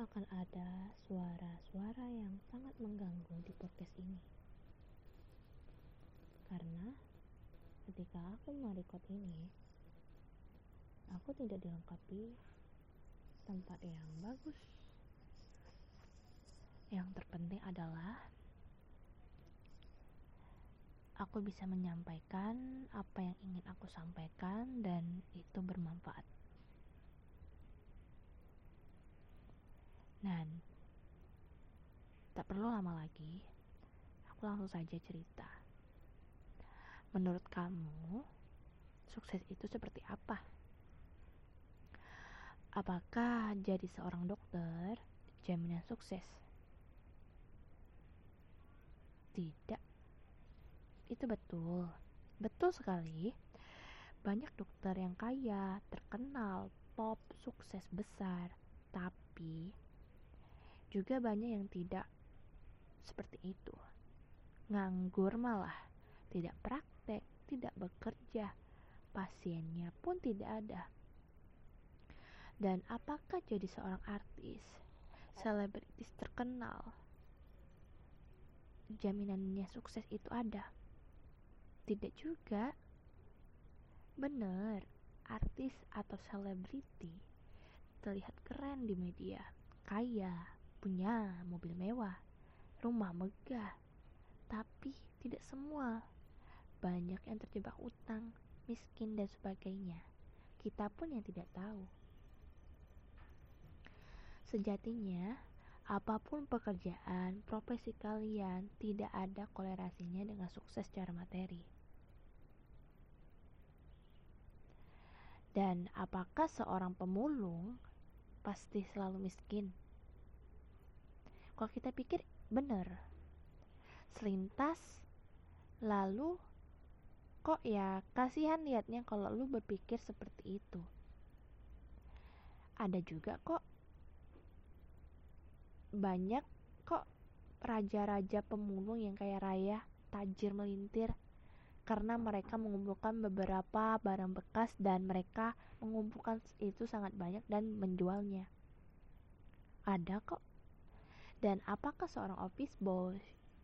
akan ada suara-suara yang sangat mengganggu di podcast ini. Karena ketika aku merekod ini, aku tidak dilengkapi tempat yang bagus. Yang terpenting adalah aku bisa menyampaikan apa yang ingin aku sampaikan dan itu bermanfaat. Dan tak perlu lama lagi, aku langsung saja cerita. Menurut kamu, sukses itu seperti apa? Apakah jadi seorang dokter jaminan sukses? Tidak. Itu betul. Betul sekali. Banyak dokter yang kaya, terkenal, pop, sukses besar, tapi juga banyak yang tidak seperti itu. Nganggur malah, tidak praktek, tidak bekerja, pasiennya pun tidak ada. Dan apakah jadi seorang artis, selebritis terkenal, jaminannya sukses itu ada? Tidak juga. Benar, artis atau selebriti terlihat keren di media, kaya, punya mobil mewah, rumah megah, tapi tidak semua. Banyak yang terjebak utang, miskin, dan sebagainya. Kita pun yang tidak tahu. Sejatinya, apa pun pekerjaan, profesi kalian tidak ada kolerasinya dengan sukses secara materi. Dan apakah seorang pemulung pasti selalu miskin? Kalau kita pikir bener. Selintas lalu kok ya kasihan liatnya kalau lu berpikir seperti itu. Ada juga kok banyak kok raja-raja pemulung yang kayak raya tajir melintir karena mereka mengumpulkan beberapa barang bekas dan mereka mengumpulkan itu sangat banyak dan menjualnya. Ada kok dan apakah seorang office boy,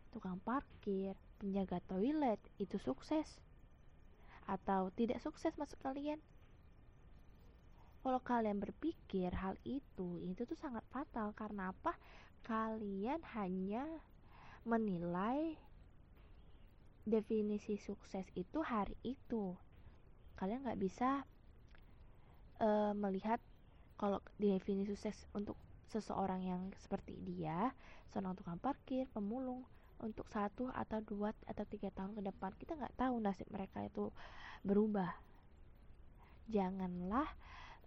tukang parkir, penjaga toilet itu sukses? Atau tidak sukses maksud kalian? Kalau kalian berpikir hal itu, itu tuh sangat fatal karena apa? Kalian hanya menilai definisi sukses itu hari itu. Kalian nggak bisa uh, melihat kalau definisi sukses untuk seseorang yang seperti dia, seorang tukang parkir, pemulung, untuk satu atau dua atau tiga tahun ke depan kita nggak tahu nasib mereka itu berubah. Janganlah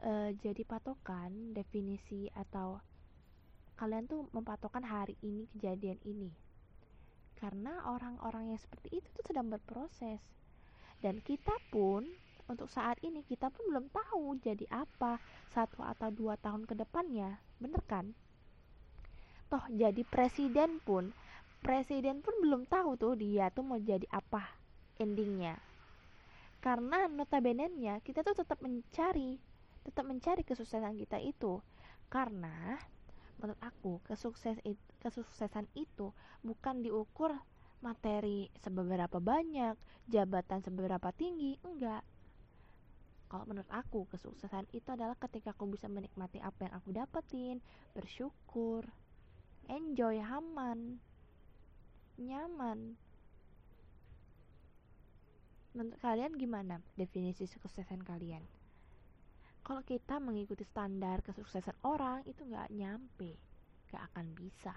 uh, jadi patokan definisi atau kalian tuh mempatokan hari ini kejadian ini. Karena orang-orang yang seperti itu tuh sedang berproses. Dan kita pun untuk saat ini kita pun belum tahu jadi apa satu atau dua tahun ke depannya. Bener kan? Toh jadi presiden pun presiden pun belum tahu tuh dia tuh mau jadi apa endingnya. Karena notabene nya kita tuh tetap mencari tetap mencari kesuksesan kita itu. Karena menurut aku kesukses kesuksesan itu bukan diukur materi seberapa banyak jabatan seberapa tinggi enggak kalau menurut aku kesuksesan itu adalah ketika aku bisa menikmati apa yang aku dapetin bersyukur enjoy aman nyaman. Menurut kalian gimana definisi kesuksesan kalian? Kalau kita mengikuti standar kesuksesan orang itu nggak nyampe nggak akan bisa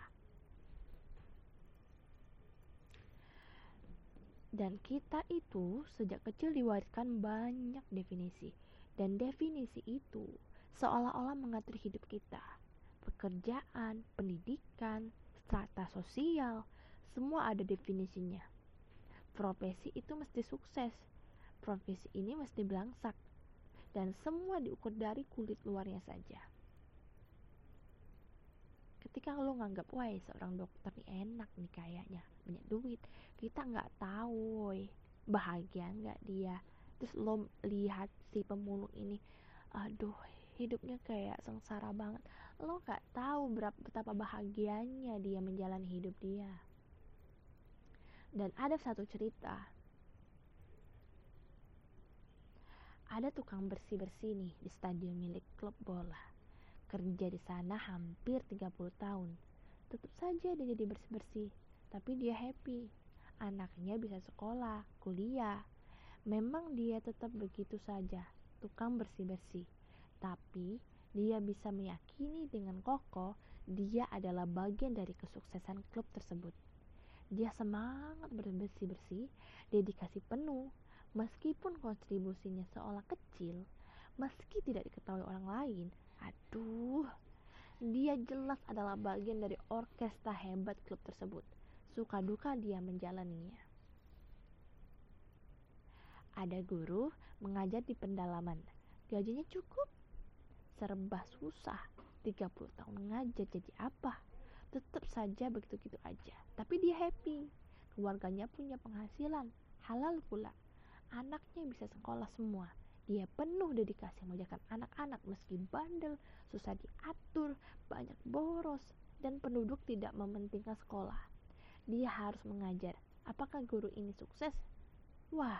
Dan kita itu sejak kecil diwariskan banyak definisi. Dan definisi itu seolah-olah mengatur hidup kita. Pekerjaan, pendidikan, strata sosial, semua ada definisinya. Profesi itu mesti sukses. Profesi ini mesti belangsak. Dan semua diukur dari kulit luarnya saja ketika lo nganggap wah seorang dokter nih enak nih kayaknya banyak duit. Kita nggak tahu woy, bahagia nggak dia? Terus lo lihat si pemulung ini aduh hidupnya kayak sengsara banget. Lo gak tahu berapa betapa bahagianya dia menjalani hidup dia. Dan ada satu cerita. Ada tukang bersih-bersih nih di stadion milik klub bola kerja di sana hampir 30 tahun. Tetap saja dia jadi bersih-bersih tapi dia happy. Anaknya bisa sekolah kuliah. Memang dia tetap begitu saja tukang bersih-bersih. Tapi dia bisa meyakini dengan kokoh dia adalah bagian dari kesuksesan klub tersebut. Dia semangat bersih-bersih, dedikasi penuh, meskipun kontribusinya seolah kecil, meski tidak diketahui orang lain. Aduh, dia jelas adalah bagian dari orkestra hebat klub tersebut. Suka duka dia menjalaninya. Ada guru mengajar di pendalaman. Gajinya cukup. Serba susah. 30 tahun ngajar jadi apa? tetap saja begitu-gitu aja. Tapi dia happy. Keluarganya punya penghasilan, halal pula. Anaknya bisa sekolah semua. Dia penuh dedikasi mengajarkan anak-anak meski bandel, susah diatur, banyak boros, dan penduduk tidak mementingkan sekolah. Dia harus mengajar. Apakah guru ini sukses? Wah,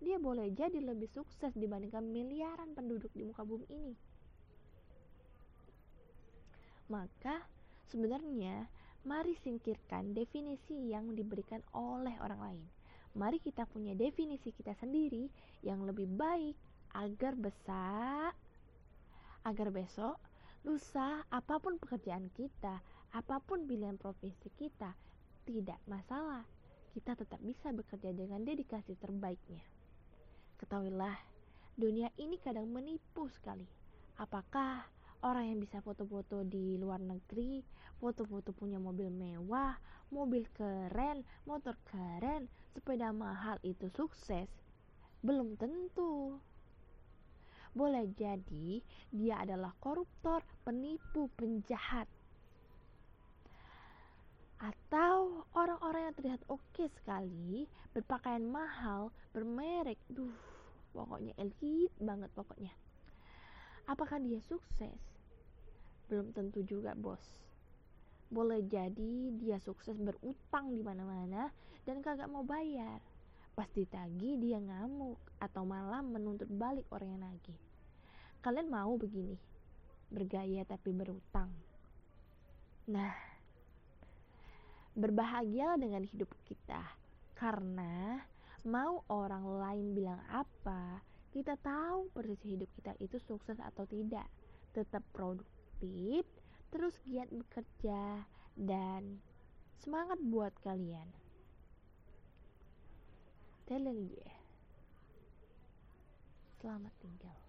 dia boleh jadi lebih sukses dibandingkan miliaran penduduk di muka bumi ini. Maka Sebenarnya, mari singkirkan definisi yang diberikan oleh orang lain. Mari kita punya definisi kita sendiri yang lebih baik agar besar agar besok lusa apa pun pekerjaan kita, apa pun pilihan profesi kita, tidak masalah. Kita tetap bisa bekerja dengan dedikasi terbaiknya. Ketahuilah, dunia ini kadang menipu sekali. Apakah orang yang bisa foto-foto di luar negeri, foto-foto punya mobil mewah, mobil keren, motor keren, sepeda mahal itu sukses? Belum tentu. Boleh jadi dia adalah koruptor, penipu, penjahat. Atau orang-orang yang terlihat oke sekali, berpakaian mahal, bermerek, duh, pokoknya elit banget pokoknya. Apakah dia sukses? Belum tentu juga, bos. Boleh jadi dia sukses berutang di mana-mana dan kagak mau bayar. Pas ditagi dia ngamuk atau malah menuntut balik orang yang nagih. Kalian mau begini? Bergaya tapi berutang. Nah, berbahagialah dengan hidup kita karena mau orang lain bilang apa, kita tahu persis hidup kita itu sukses atau tidak. Tetap produktif terus giat bekerja dan semangat buat kalian. You selamat tinggal